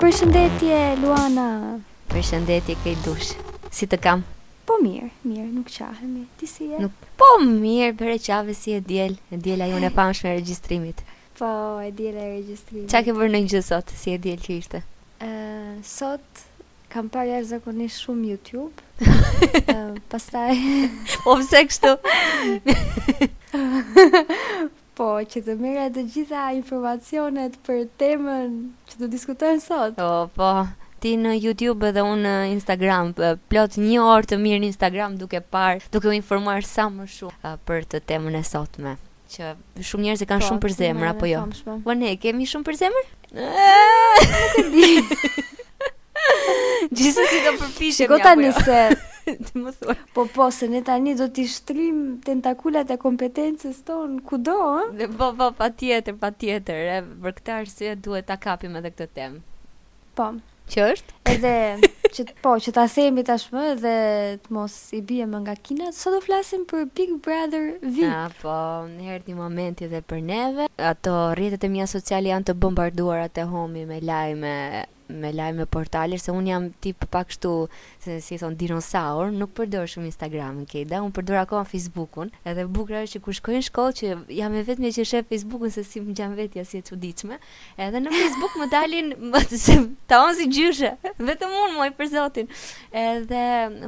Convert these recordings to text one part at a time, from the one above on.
Përshëndetje Luana. Përshëndetje Kejdush. Si të kam? Po mirë, mirë, nuk qahemi. Ti si je? Nuk po mirë, bëra qejf si e diel, e diela jonë e famshme e regjistrimit. Po, e diela e regjistrimit. Ça ke bërë gjë sot, si e diel që ishte? Ë, sot Kam parë jashtëzakonisht shumë YouTube. Pastaj Po pse kështu? Po, që të merrja të gjitha informacionet për temën që do diskutojmë sot. Po, po, ti në YouTube dhe unë në Instagram, plot një orë të mirë në Instagram duke parë, duke u informuar sa më shumë për të temën e sotme. që shumë njerëz e kanë po, shumë për zemër apo jo. Po ne e kemi shumë për zemër? Nuk e di. Gjithsesi do përpiqemi. Shiko tani jo. se ti më thua. Po po, se ne tani do t'i shtrijmë tentakulat e kompetencës tonë kudo, ë? Po po, patjetër, patjetër, e për këtë arsye duhet ta kapim edhe këtë temë. Po. Që është? Edhe që po, që ta themi tashmë dhe të mos i biem më nga Kina, sot do flasim për Big Brother VIP. Ah, po, erdhi momenti dhe për neve. Ato rrjetet e mia sociale janë të bombarduara te them me lajme me lajme portalesh se unë jam tip pak kështu se si thonë dinosaur, nuk përdor shumë Instagramin Kejda, unë përdor akoma Facebookun. Edhe bukura është që kur shkoj në shkollë që jam e vetmja që shef Facebookun se si më ngjan vetja si e çuditshme. Edhe në Facebook më dalin ta, jam si gjyshe, vetëm unë moj për zotin. Edhe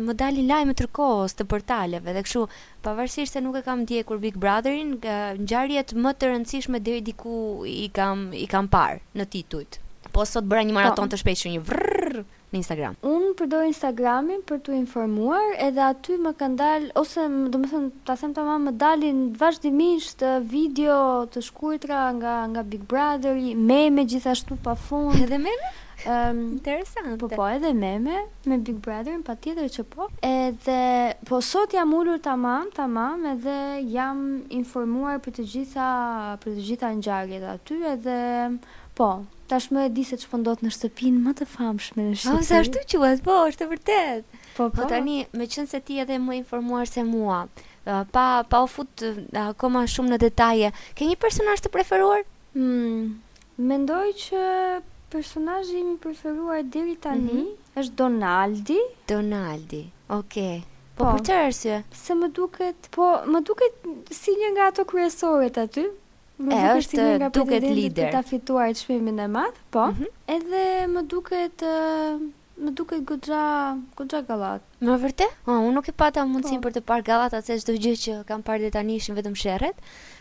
më dalin lajme tërë kohës të portaleve dhe kështu, pavarësisht se nuk e kam ndjekur Big Brotherin, ngjarjet më të rëndësishme deri diku i kam i kam parë në titujt. Po sot bëra një maratonë po. të shpejtë një vrrr. në Instagram. Unë përdor Instagramin për t'u informuar edhe aty më kanë dalë ose domethënë ta them tamam më dalin vazhdimisht video të shkurtra nga nga Big Brother-i, meme gjithashtu pafund. Edhe meme? Ëm Interesante. Po po, edhe meme me Big Brother-in patjetër që po. Edhe po sot jam ulur tamam, tamam edhe jam informuar për të gjitha për të gjitha ngjarjet aty edhe po, Tashmë e di se ç'po ndodh në shtëpinë më të famshme në Shqipëri. Ose ashtu quhet, po, është e vërtetë. Po, po. Po tani, meqenëse ti je edhe më e informuar se mua, pa pa u fut akoma shumë në detaje, ke një personazh të preferuar? Mm, mendoj që personazhi im i preferuar deri tani mm -hmm. është Donaldi. Donaldi. Okej. Okay. Po, po për çfarë arsye? Se më duket, po më duket si një nga ato kryesoret aty. Më e, duket si një nga pretendentët për ta fituar çmimin e madh, po. Mm -hmm. Edhe më duket uh, më duket goxha goxha gallat. Me vërtet? Po, unë nuk e pata mundësinë po. për të parë gallatat se çdo gjë që kam parë deri tani ishin vetëm sherret,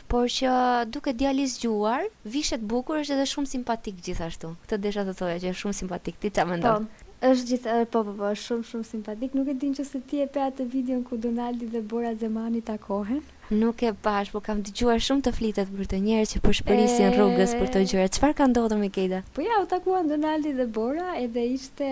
por që duket djalë i zgjuar, vishet bukur, është edhe shumë simpatik gjithashtu. Këtë desha të thoja që është shumë simpatik. Ti çfarë mendon? Po. Është gjithë po po po, është shumë shumë simpatik. Nuk e di në qoftë se ti e pe atë videon ku Donaldi dhe Bora Zemani takohen. Nuk e pash, po kam dëgjuar shumë të flitet për të njerëz që përshpërisin rrugës për këto gjëra. Çfarë ka ndodhur më Kejda? Po ja, u takuan Donaldi dhe Bora, edhe ishte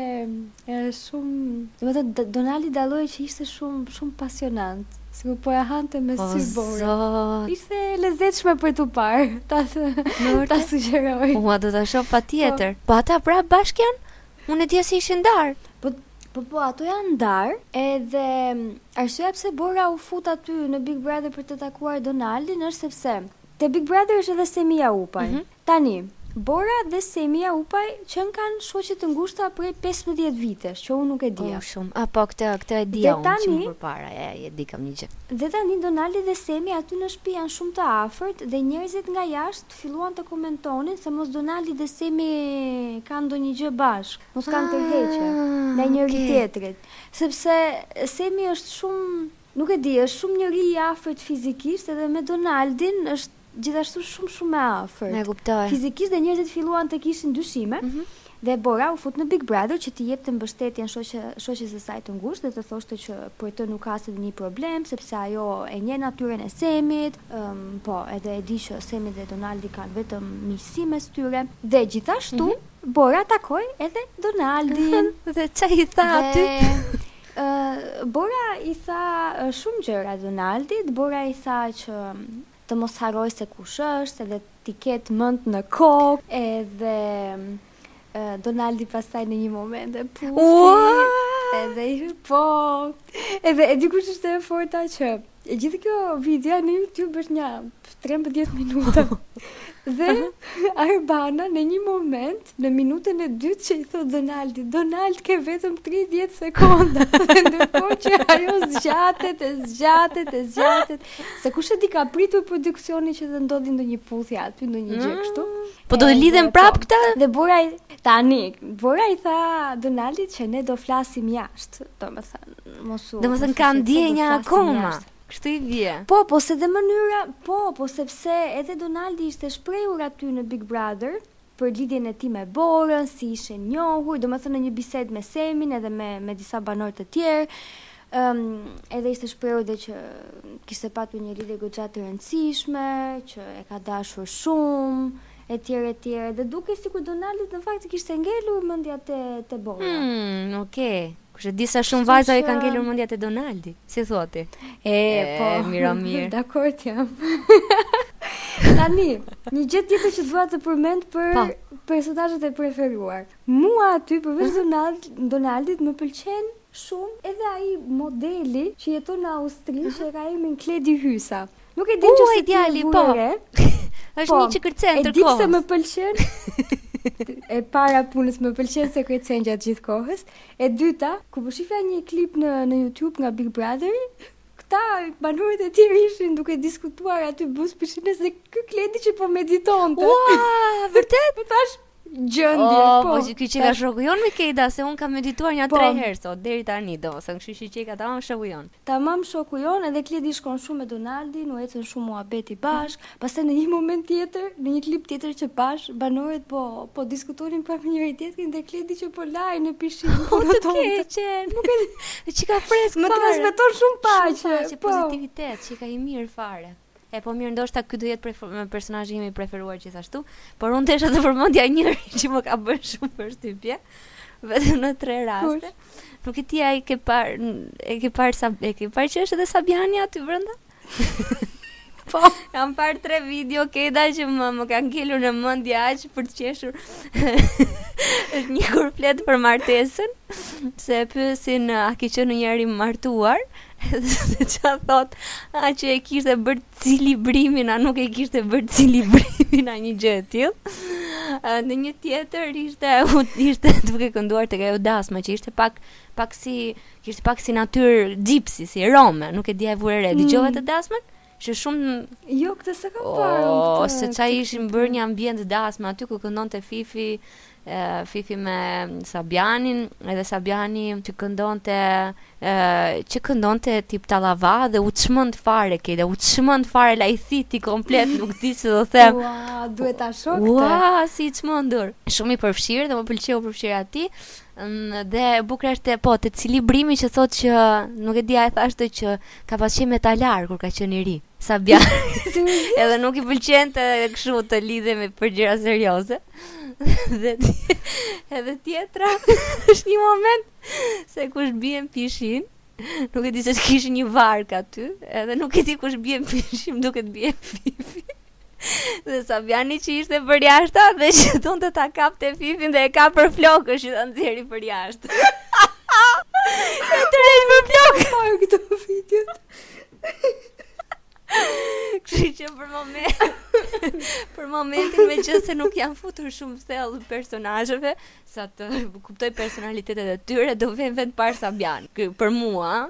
shumë, domethënë Donaldi dalloi që ishte shumë shumë pasionant, sikur po e hante me sy Borën. O zot. Ishte e lezetshme për t'u parë. Ta ta sugjeroj. Ua do ta shoh patjetër. Po, po ata pra bashkë janë? Unë e dija se ishin ndarë. Po Po po ato janë ndar edhe arsyeja pse Bora u fut aty në Big Brother për të takuar Donaldin është sepse te Big Brother është edhe Semi Jaupaj. Mm -hmm. Tani, Bora dhe Semi Jaupaj qenkan shoqe të ngushta prej 15 vitesh, që unë nuk e dija. Oh, shumë. A po këtë, këtë e dija unë që më përpara, e, e di ka një gjë. Dhe tani Donaldi dhe Semi aty në shpi janë shumë të afërt dhe njerëzit nga jashtë filluan të komentonin se mos Donaldi dhe Semi kanë ndonjë gjë bashkë. Mos kanë tërheqje ndaj njëri tjetrit, sepse Semi është shumë, nuk e di, është shumë njeri i afërt fizikisht edhe me Donaldin është gjithashtu shumë shumë e afërt. E kuptoj. Fizikisht dhe njerëzit filluan të kishin dyshime. Mm -hmm. Dhe Bora u fut në Big Brother që t'i jepte mbështetjen shoqe, shoqes së saj të ngushtë dhe të thoshte që për të nuk ka as edhe një problem, sepse ajo e njeh natyrën e Semit, um, po, edhe e di që Semi dhe Donaldi kanë vetëm miqësi mes tyre. Dhe gjithashtu, mm -hmm. Bora takoi edhe Donaldin. dhe ça i tha aty? Dhe Bora i tha shumë gjëra Donaldit, Bora i tha që të mos harrojë se kush është, edhe t'i ketë mendtë në kokë, edhe Donaldi pastaj në një moment e puthi, edhe i po, edhe e di kush është e forta që E gjithë kjo video në YouTube është nja 13 minuta. dhe Arbana në një moment, në minutën e dytë i thot Donaldit, Donald ke vetëm 30 sekonda. dhe ndërkohë që ajo zgjatet, e zgjatet, e zgjatet. Se kush e di ka pritur produksioni që të ndodhë ndonjë puthje aty, ndonjë gjë mm. kështu. Po do të lidhen prap po. këta? Dhe Bora tani, Bora i tha Donaldit që ne do flasim jashtë, domethënë. mos u. Domethënë ka ndjenja akoma. Kështu i vje. Po, po se dhe mënyra, po, po sepse edhe Donaldi ishte shprehur aty në Big Brother për lidhjen e tij me Borën, si ishte njohur, domethënë në një bisedë me Semin edhe me me disa banorë të tjerë. Ëm um, edhe ishte shprehur dhe që kishte patur një lidhje goxha të rëndësishme, që e ka dashur shumë e tjerë e tjerë dhe duket sikur Donaldit në fakt kishte ngelur mendja te, te Bora. Hmm, okay. Kush e di sa shumë vajza i ka ngelur mendja te Donaldi, si thua ti? E, e po, mirë mirë. Dakor jam. Tani, një gjë tjetër që dua të përmend për pa. Po. personazhet e preferuar. Mua aty përveç Donald, Donaldit më pëlqen shumë edhe ai modeli që jeton në Austri, që e ka emrin Kledi Hysa. Nuk e di çfarë djali po. Është po, një çikërcen ndërkohë. E di se më pëlqen. e para e punës më pëlqen se kërcen gjatë gjithë kohës. E dyta, kur po shifja një klip në në YouTube nga Big Brother, këta banorët e tjerë ishin duke diskutuar aty buzë pishinës dhe ky Kledi që po meditonte. Ua, vërtet? Në ç'gjendje, oh, po. Po ky qenka shoku jonë, Keda se unë kam medituar nja, po, tre herë sot deri tani, domethënë, kështu që qenka tamam shoku jonë. Tamam shoku jonë, edhe Kledi shkon shumë me Donaldin, u ecën shumë muhabeti bashkë. Pastaj në një moment tjetër, në një klip tjetër që pashë, banorët po po diskutonin për njëri-tjetrin dhe Kledi që po lante pishinën. Po të keqen, nuk e di çka fresk. Më transmeton shumë paqe, po. pozitivitet, qenka i mirë fare. E po mirë, ndoshta ky do jetë prefer, personazhi im i preferuar gjithashtu, por unë desha të përmendja njëri që më ka bërë shumë përshtypje, vetëm në tre raste. Kush? Nuk e di a e ke parë, e ke parë sa e ke parë që është edhe Sabiani aty brenda? Po, kam parë tre video, Keda, që më më kanë ngelur në mendje aq për të qeshur. Është një kur flet për martesën, se e pyesin a ke qenë ndonjëherë i martuar, se ça thot, a që e kishte bërë celebrimin, a nuk e kishte bërë celebrimin a një gjë e tillë. Në një tjetër ishte ishte duke kënduar tek ajo dasma që ishte pak Pak si, kishte pak si natyrë gjipsi, si rome, nuk e di a e vure re. Mm. Dëgjove te dasma? Ishte shumë Jo, këtë s'e kam parë. Oh, se ça ishin bërë një ambient dasmë aty ku këndonte Fifi, e, Fifi me Sabianin, edhe Sabiani që këndonte e, që këndonte tip tallava dhe u çmend fare, Keda, u çmend fare, lajthiti komplet, nuk di si ta them. Ua, duhet ta shoh këtë. Ua, si i çmendur. Shumë i përfshirë dhe më pëlqeu përfshirja e tij. Dhe e bukur është po te celibrimi që thotë që nuk e di a e thashë që ka pas qenë metalar kur ka qenë i ri. Sabian. Edhe nuk i pëlqente kështu të lidhemi për gjëra serioze. Dhe edhe tjetra është një moment se kush bie në pishinë. Nuk e di se kishin një varkë aty, edhe nuk e di kush bie në pishinë, më duket bie Fifi. Dhe Sabiani që ishte përjashta dhe që donte ta kapte Fifin dhe e kap për flokësh që ta nxjerri përjashta. e tërheq për flokë. Po këto video. Kështu që për moment për momentin meqë s'e nuk jam futur shumë thellë personazheve, sa të kuptoj personalitetet e tyre, do vjen vend i parë Sabian. Për mua,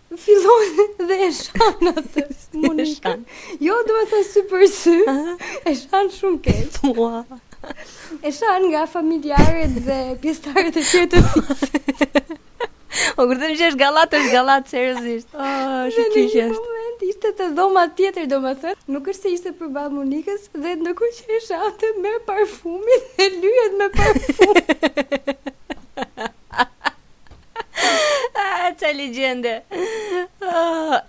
Fillon dhe e shan atë Monikën. Jo, domethënë sy për sy. E shan shumë keq. Ua. E shan nga familjarët dhe pjesëtarët e tjerë të fisit. O kur them që është gallat, është gallat seriozisht. Oh, është keq është. Në moment ishte te dhoma tjetër, domethënë, nuk është se ishte përballë Monikës dhe ndërkohë që e shan atë me parfumin, lyhet me parfum. Ah, ça legjende. Ah.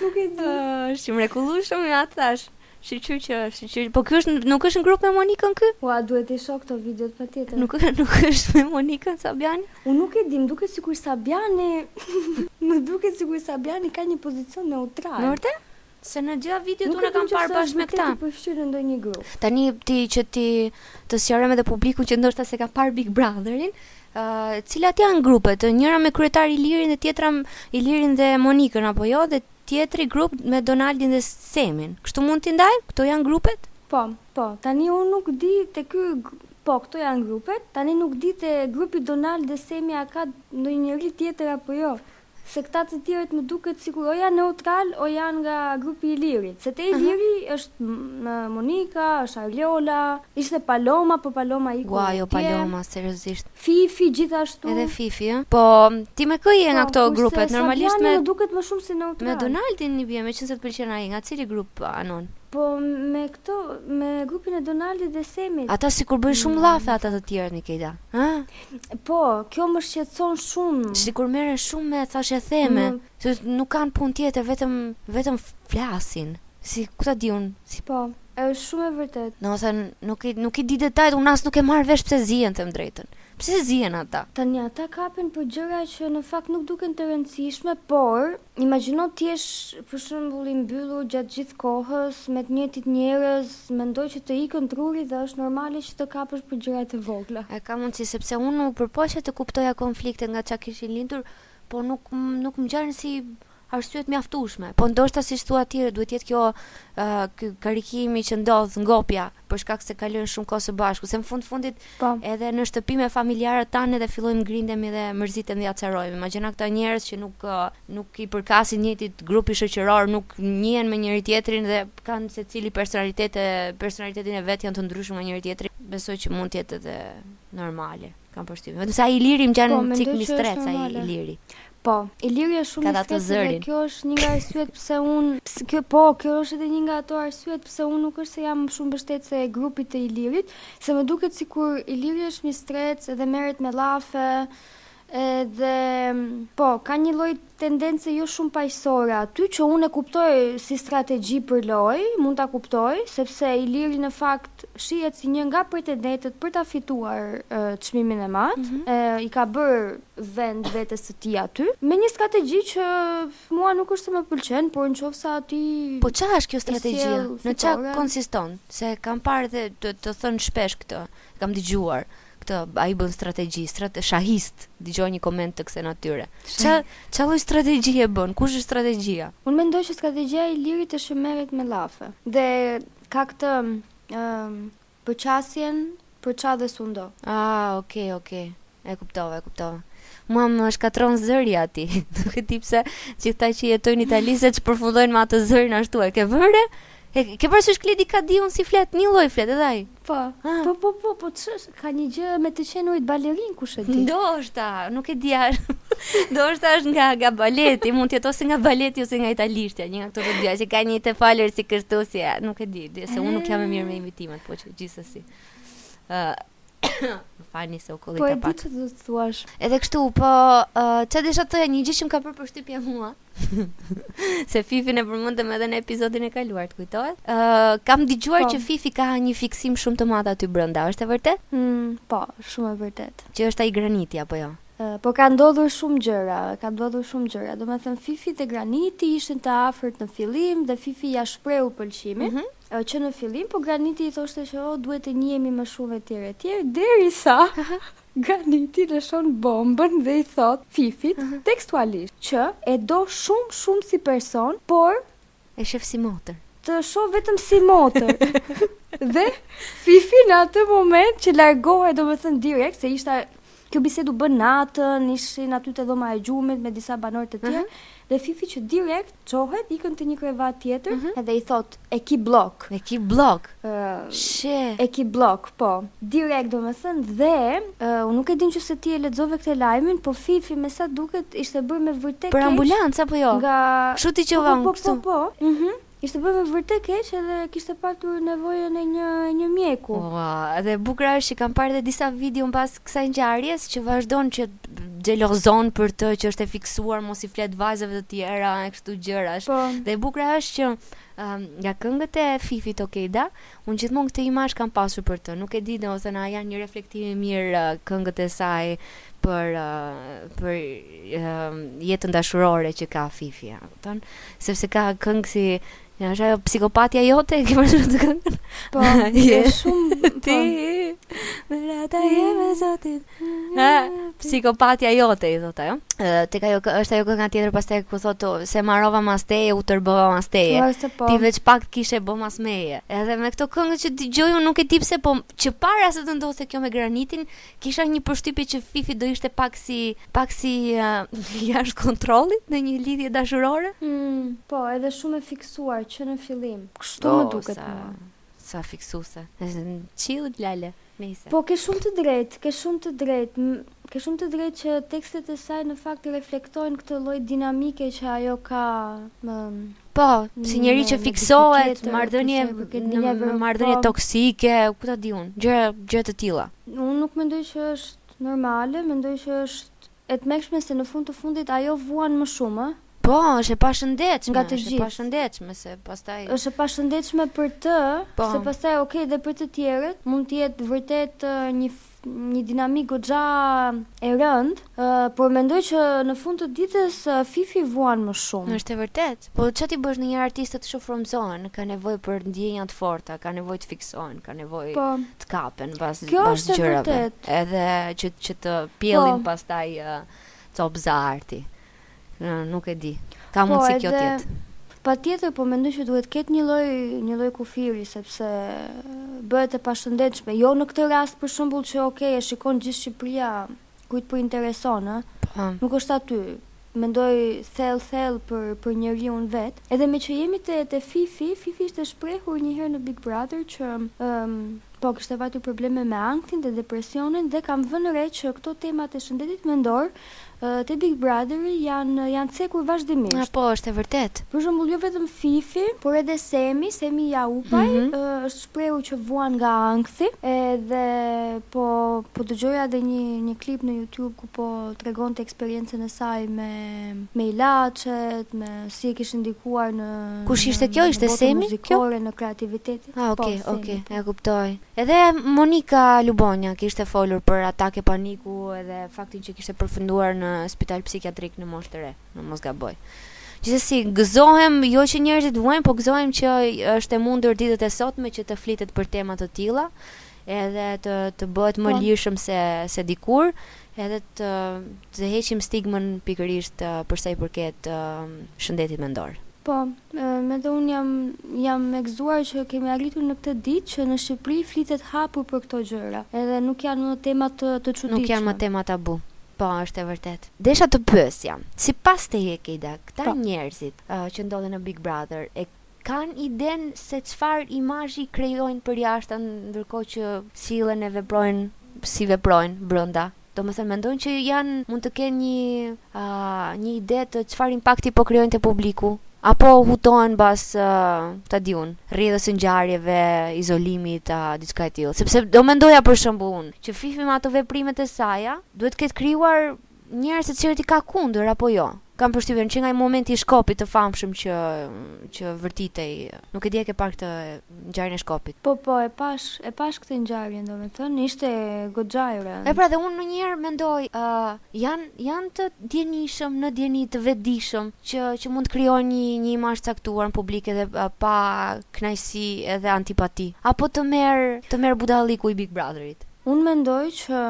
Nuk e di. Ah, është i mrekullueshëm ja thashë. Shyqyr që është, shyqyr. Po ky është nuk është në grup me Monikën ky? Po a duhet të shoh këto videot patjetër. Nuk nuk është me Monikën Sabiani? Unë nuk e di, më duket sikur Sabiani më duket sikur Sabiani ka një pozicion neutral. Në vërtet? Se në të gjitha videot unë e kam parë bashkë me këta. Nuk e di nëse është vërtet i përfshirë në ndonjë grup. Tani ti që t'i të sqarojmë edhe publikun që ndoshta s'e ka parë Big Brotherin, uh, cilat janë grupet? Njëra me kryetar Ilirin dhe tjetra Ilirin dhe Monikën apo jo dhe tjetri grup me Donaldin dhe Semin. Kështu mund t'i ndajmë? Këto janë grupet? Po, po. Tani unë nuk di te ky po, këto janë grupet. Tani nuk di te grupi Donald dhe Semi a ka ndonjë njeri tjetër apo jo. Se këta të tjerët më duket sikur o janë neutralë o janë nga grupi i Ilirit, se te Iliri është Monika, është Arjola, ishte Paloma, po Paloma iku Ua ajo Paloma seriozisht. Fifi gjithashtu. Edhe Fifi ë. Po ti me kë je nga këto grupe? Normalisht me më duket më shumë si neutralë. Me Donaldin i bie, meqenëse të pëlqen ai, nga cili grup anon? Po me këto, me grupin e Donaldit dhe Semit. Ata sikur bëjnë shumë llafe ata të tjerët me këta, ë? Po, kjo më shqetëson shumë. Sikur merren shumë me thashetheme, se nuk kanë punë tjetër, vetëm vetëm flasin. Si ku ta di unë, si Po, është shumë e vërtetë. Domethënë, nuk i nuk i di detajet, unë as nuk e marr vesh pse zihen të them të drejtën. Pse zihen ata? Tani ata kapen për gjëra që në fakt nuk duken të rëndësishme, por Imagjino të jesh, për shembull, i mbyllur gjatë gjithë kohës me të njëjtit njerëz, mendoj që të ikën truri dhe është normale që të kapësh për gjëra të vogla. E, ka mundësi, sepse unë u përpoqa të kuptoja konfliktet nga ça kishin lindur, por nuk nuk më ngjanin si arsye të mjaftueshme. Po ndoshta siç thua ti, duhet të jetë kjo, ky karikimi që ndodh, ngopja. për shkak se kalojnë shumë kohë së bashku, se në fund fundit po. edhe në shtëpi me familjarët tanë edhe fillojmë grindemi dhe mërzitemi dhe acarojmë. Imagjino këta njerëz që nuk, nuk i përkasin të njëjtit grupi shoqëror, nuk njihen me njëri-tjetrin dhe kanë secili personalitet e, personalitetin e vet janë të ndryshëm nga njëri-tjetri. Besoj që mund të jetë edhe normale kam përshtypjen. Vetëm se ai Iliri më ngjan po, cik mistrec ai Iliri. Po, Iliri është shumë mistrec dhe kjo është një nga arsyet pse unë, kjo po, kjo është edhe një nga ato arsyet pse unë nuk është se jam shumë mbështetëse e grupit të Ilirit, se më duket sikur Iliri është mistrec dhe merret me llafe, edhe po, ka një lloj tendence jo shumë paqësore aty që unë e kuptoj si strategji për lojë, mund ta kuptoj, sepse Iliri në fakt shihet si një nga pretendentët për ta fituar çmimin e madh, mm -hmm. e, i ka bërë vend vetes së tij aty, me një strategji që mua nuk është se më pëlqen, por nëqoftëse atij Po ça është kjo strategjia? Në ça konsiston? Se e kam parë dhe të thonë shpesh këtë, e kam dëgjuar këtë, ai bën strategji, strat shahist, dëgjova një koment të kësaj natyre. Ça ça lloj strategjie bën? Kush është strategjia? Unë mendoj që strategjia e Ilirit është që merret me llafe. Dhe ka këtë ë Përqasjen përça dhe sundo. Ah ok ok e kuptova e kuptova. Mua më shkatërron zëri i atij. Nuk e di pse gjithë këta që jetojnë në Itali seç përfundojnë me atë zërin ashtu e ke vënë re? E ke parasysh Kledi Kadiun si flet, njëlloj flet edhe ai. Po. Ah. Po po po, po mos? Ka një gjë me të qenurit balerin kush e di? Ndoshta, nuk e di as unë. Ndoshta është nga nga baleti, mund të jetë ose nga baleti ose nga italishtja, një nga këto të dyja që ka një të folur si kështu si, nuk e di. Edhe pse unë nuk jam e mirë me imitimet, po që gjithsesi. Ë, uh, më falni se u kollita pak. Po e di çfarë do të thuash. Edhe kështu, po çfarë uh, desha të thoja, një gjë që më ka bërë përshtypje mua. se Fifin e përmendëm edhe në episodin e kaluar, të kujtohet? Ë, uh, kam dëgjuar po. që Fifi ka një fiksim shumë të madh aty brenda, është e vërtet? Mm, po, shumë e vërtetë. Që është ai Graniti apo jo? Po ka ndodhur shumë gjëra, ka ndodhur shumë gjëra. Domethënë, Fifi dhe Graniti ishin të afërt në fillim dhe Fifi ia shprehu pëlqimin, mm -hmm. që në fillim, po Graniti i thoshte që oh, duhet të njihemi më shumë e tjerë e tjerë, derisa Graniti lëshon bombën dhe i thotë Fifit, mm -hmm. tekstualisht, që e do shumë shumë si person, por E sheh si motër. Të shoh vetëm si motër. dhe Fifi në atë moment që largohet, domethënë direkt se ishte Kjo bisedë u bë natën, ishin aty te dhoma e gjumit me disa banorë të tjerë uh -huh. dhe Fifi që direkt çohet ikën te një krevat tjetër uh mhm. -huh. dhe i thotë e ki bllok. E ki bllok. She. E ki bllok, po. Direkt domethënë dhe, uh, unë nuk e di nëse ti e lexove këtë lajmin, po Fifi me sa duket ishte bërë me vërtet keq. Për ambulancë, apo jo? Nga... Shut i që po, po, po, po, po, mhm. Mm ishte bërë me vërtet keq edhe kishte patur nevojën e një një mjeku. Oh, dhe e bukura është që kam parë dhe disa video mbas kësaj ngjarjes që vazhdon që xhelozon për të që është e fiksuar mos i flet vajzave të tjera e kështu gjërash. Po. Dhe e bukura është që Nga këngët e Fifit Okej Da, unë gjithmonë këtë imazh kam pasur për të. Nuk e di, nëse janë një reflektim i mirë këngët e saj për për jetën dashurore që ka Fifi, a kupton? Sepse ka këngë si Ja, është ajo psikopatja jote, e ke parasysh atë këngën? Po, je shumë... Po. Ti, me rata je me zotit, Psikopatja jote, i thotë ajo. Tek ajo është ajo kënga tjetër pastaj ku thotë se marrova mas teje, u tërbova mas teje. Po. Ti veç pak kishe bo mas meje. Edhe me këto këngë që dëgjoj unë nuk e di pse, po që para se të ndodhte kjo me Granitin, kisha një përshtypje që Fifi do ishte pak si pak si uh, jashtë kontrollit në një lidhje dashurore. Mm, po, edhe shumë e fiksuar që në fillim. Kështu më duket. Sa fiksuese. Chill lale. Nëse. Po ke shumë të drejtë, ke shumë të drejtë, ke shumë të drejtë që tekstet e saj në fakt reflektojnë këtë lloj dinamike që ajo ka në Po, si njeri që fiksohet, marrëdhënie në marrëdhënie po. toksike, ku ta di unë, gjëra gjëra të tilla. Unë nuk mendoj që është normale, mendoj që është E tmerrshme se në fund të fundit ajo vuan më shumë, ë? Po, është e pashëndetshme. Nga të gjithë. Është e pashëndetshme se pastaj. Është e pashëndetshme për të, po. se pastaj ok dhe për të tjerët, mund të jetë vërtet një një dinamikë goxha e rëndë, uh, por mendoj që në fund të ditës Fifi vuan më shumë. Është e vërtetë. Po ça t'i bësh ndonjëherë artistët shumë frymëzohen, kanë nevojë për ndjenja të forta, kanë nevojë të fiksohen, kanë nevojë po, të kapen pas pas gjërave. Edhe që që të pjellin po. pastaj uh, copza arti. Në, nuk e di. Ka po, mundësi kjo të jetë. Patjetër, po mendoj që duhet të ketë një lloj, një lloj kufiri, sepse bëhet e pashëndetshme. Jo në këtë rast për shembull që ok, e shikon gjithë Shqipëria kujt po intereson, ë? Po. Nuk është aty. Mendoj thell thell për për njeriun vetë. Edhe meqë jemi te te Fifi, Fifi ishte shprehur një herë në Big Brother që ëm um, po kishte vuajtur probleme me ankthin dhe depresionin dhe kam vënë re që këto temat e shëndetit mendor te Big Brother janë janë cekur vazhdimisht. Po, është e vërtetë. Për shembull, jo vetëm Fifi, por edhe Semi, Semi Jaupaj, mm -hmm. është shprehur që vuan nga ankthi edhe po po dëgjoja dhe një një klip në youtube ku po tregonte eksperiencën e saj me me ilaçet me si e kishte ndikuar në kush ishte kjo ishte semi kjo në kreativitet ah, po, okay, po okay. e kuptoj edhe Monika Lubonja kishte folur për atake paniku edhe faktin që kishte përfunduar në spital psikiatrik në moshë të re Në mos gaboj. Gjithsesi, gëzohem jo që njerëzit vuajnë, po gëzohem që është e mundur ditët e sotme që të flitet për tema të tilla, edhe të të bëhet më po. lirshëm se se dikur, edhe të të heqim stigmën pikërisht për sa i përket shëndetit mendor. Po, Edhe unë jam jam e gëzuar që kemi arritur në këtë ditë që në Shqipëri flitet hapur për këto gjëra, edhe nuk janë më tema të të çuditshme. Nuk janë më tema tabu. Po, është e vërtetë. Desha të pyesja, sipas teje Kejda, këta njerëzit që ndodhen në Big Brother e kanë idenë se çfarë imazhi krijojnë përjashta ndërkohë që sillen e veprojnë si veprojnë brenda? Domethënë mendojnë që janë mund të kenë një një ide të çfarë impakti po krijojnë te publiku apo hutohen mbas ta di unë, rrjedhës së ngjarjeve, izolimit a diçka e tillë. Sepse do mendoja për shembull unë, që Fifi me ato veprimet e saja duhet të ketë krijuar njerëz të cilët i ka kundër apo jo. Kam përshtypjen që nga ai momenti i shkopit të famshëm që që vërtitej, nuk e di a e ke parë këtë ngjarjen e shkopit. Po po e pashë, e pashë këtë ngjarjen domethënë, ishte goxha e rëndë. E pra dhe unë ndonjëherë mendoj ë janë janë të dijenishëm në dijeni të vetëdijshëm që që mund të krijojnë një një imazh të caktuar në publik edhe pakënaqësi edhe antipati. Apo të merr të merr budallëku i Big Brother-it. Unë mendoj që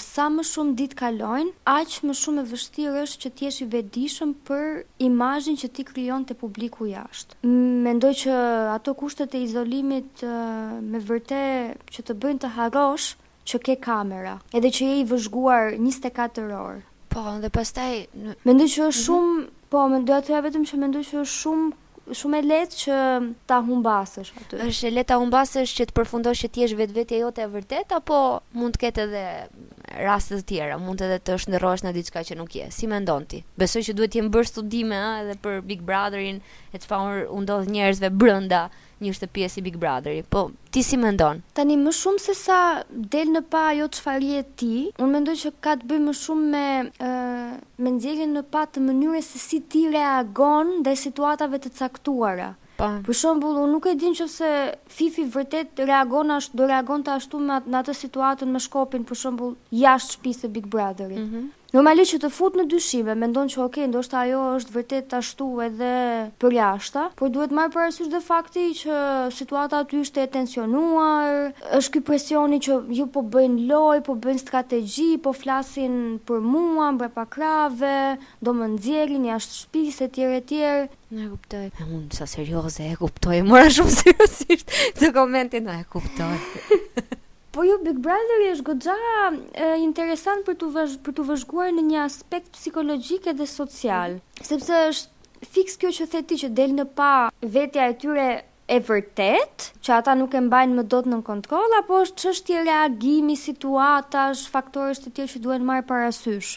sa më shumë ditë kalojnë, aq më shumë e vështirë është që të jesh i vetëdijshëm për imazhin që ti krijon te publiku jashtë. Mendoj që ato kushtet e izolimit me vërtet që të bëjnë të harrosh që ke kamera, edhe që je i vëzhguar njëzet e katër orë. Po, dhe pastaj. Mendoj që është shumë, po, doja të thoja vetëm që mendoj që është shumë Shumë e lehtë që ta humbasësh aty. Është e lehtë ta humbasësh që të përfundosh që të jesh vetvetja jote e vërtetë apo mund të ketë edhe raste të tjera, mund edhe të shndërrohesh në diçka që nuk je. Si mendon ti? Besoj që duhet të jenë bërë studime ëh edhe për Big Brotherin e çfarë u ndodh njerëzve brenda një shtëpie si Big Brotheri. Po Ti si mendon? Tani më shumë se sa del në pah ajo çfarë je ti, unë mendoj që ka të bëjë më shumë me me nxjerrjen në pah të mënyrës se si ti reagon ndaj situatave të caktuara. Po. Për shembull, unë nuk e di në qoftë se Fifi vërtet reagon ashtu, do reagonte ashtu në atë situatën me shkopin, për shembull, jashtë shtëpisë së Big Brother-it. Mm -hmm. Normalisht që të fut në dyshime, mendon që ok ndoshta ajo është vërtet ashtu edhe përjashta, por duhet marrë parasysh dhe fakti që situata aty ishte e tensionuar, është ky presioni që ju po bëjnë lojë, po bëjnë strategji, po flasin për mua mbrapa krahëve, do më nxjerrin jashtë shtëpisë etj etj. E kuptoj. E unë sa serioze e kuptoj, e mora shumë seriozisht këtë komentin, e kuptoj. Po jo Big Brother-i është goxha interesant për t'u për t'u vëzhguar në një aspekt psikologjik edhe social, sepse është fiks kjo që the ti që del në pah vetja e tyre e vërtetë, që ata nuk e mbajnë më dot nën kontroll apo është çështje reagimi, situatash, faktorësh të tjerë që duhen marrë parasysh?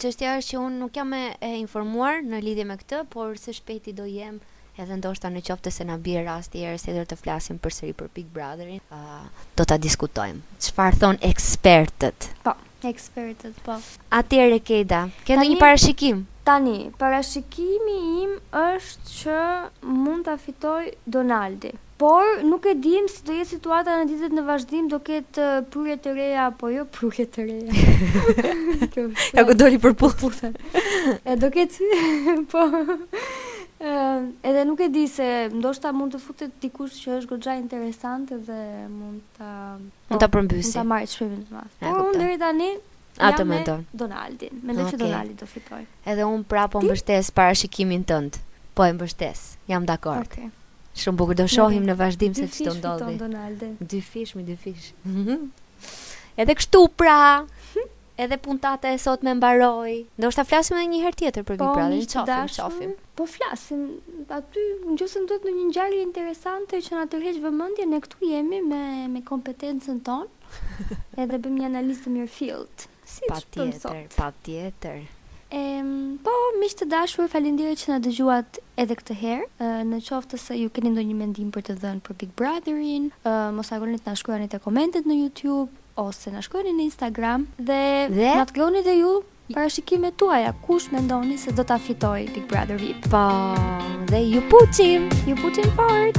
Çështja është që unë nuk jam e informuar në lidhje me këtë, por së shpejti do jem Edhe ndoshta në qoftë se na bie rasti herë tjetër të flasim përsëri për Big Brother-in, do ta diskutojmë. Çfarë thonë ekspertët? Po, ekspertët, po. Atëherë Keda, ke ndonjë parashikim? Tani, parashikimi im është që mund ta fitojë Donaldi. Por, nuk e dimë si do jetë situata në ditët në vazhdim, do ketë prurje të reja apo jo prurje të reja. Ja ku doli për pullë. E do ketë, po, edhe nuk e di se ndoshta mund të futet dikush që është goxha interesant dhe mund ta mund ta përmbysi. Mund ta marrë çmimin e madh. Por unë deri tani Jam me Donaldin. Mendoj okay. që Donaldi do fitojë. Edhe unë pra po mbështes parashikimin tënd. Po e mbështes. Jam dakord. Okej. Okay. Shumë bukur do shohim në vazhdim se ç'do ndodhi. Dy fish me dy fish. Edhe kështu pra. Edhe puntata e sotme mbaroi. Ndoshta flasim edhe një herë tjetër për Big po, Brother, shohim, shohim. Po flasim, aty në qoftë se ndodh ndonjë ngjarje interesante që na tërheq vëmendjen, ne këtu jemi me, me kompetencën tonë. Edhe bëjmë një analizë të mirëfilltë, siç bëmë sot. Patjetër, patjetër. Ehm, po, miq të dashur, faleminderit që na dëgjuat edhe këtë herë. Në qoftë se ju keni ndonjë mendim për të dhënë për Big Brother-in, mos harroni të na shkruani te komentet në YouTube ose na shkruani në Instagram dhe, dhe... na tregoni dhe ju Parashikimet tuaja, kush mendoni se do ta fitojë Big Brother VIP? Po, dhe ju puthim, ju puthim fort.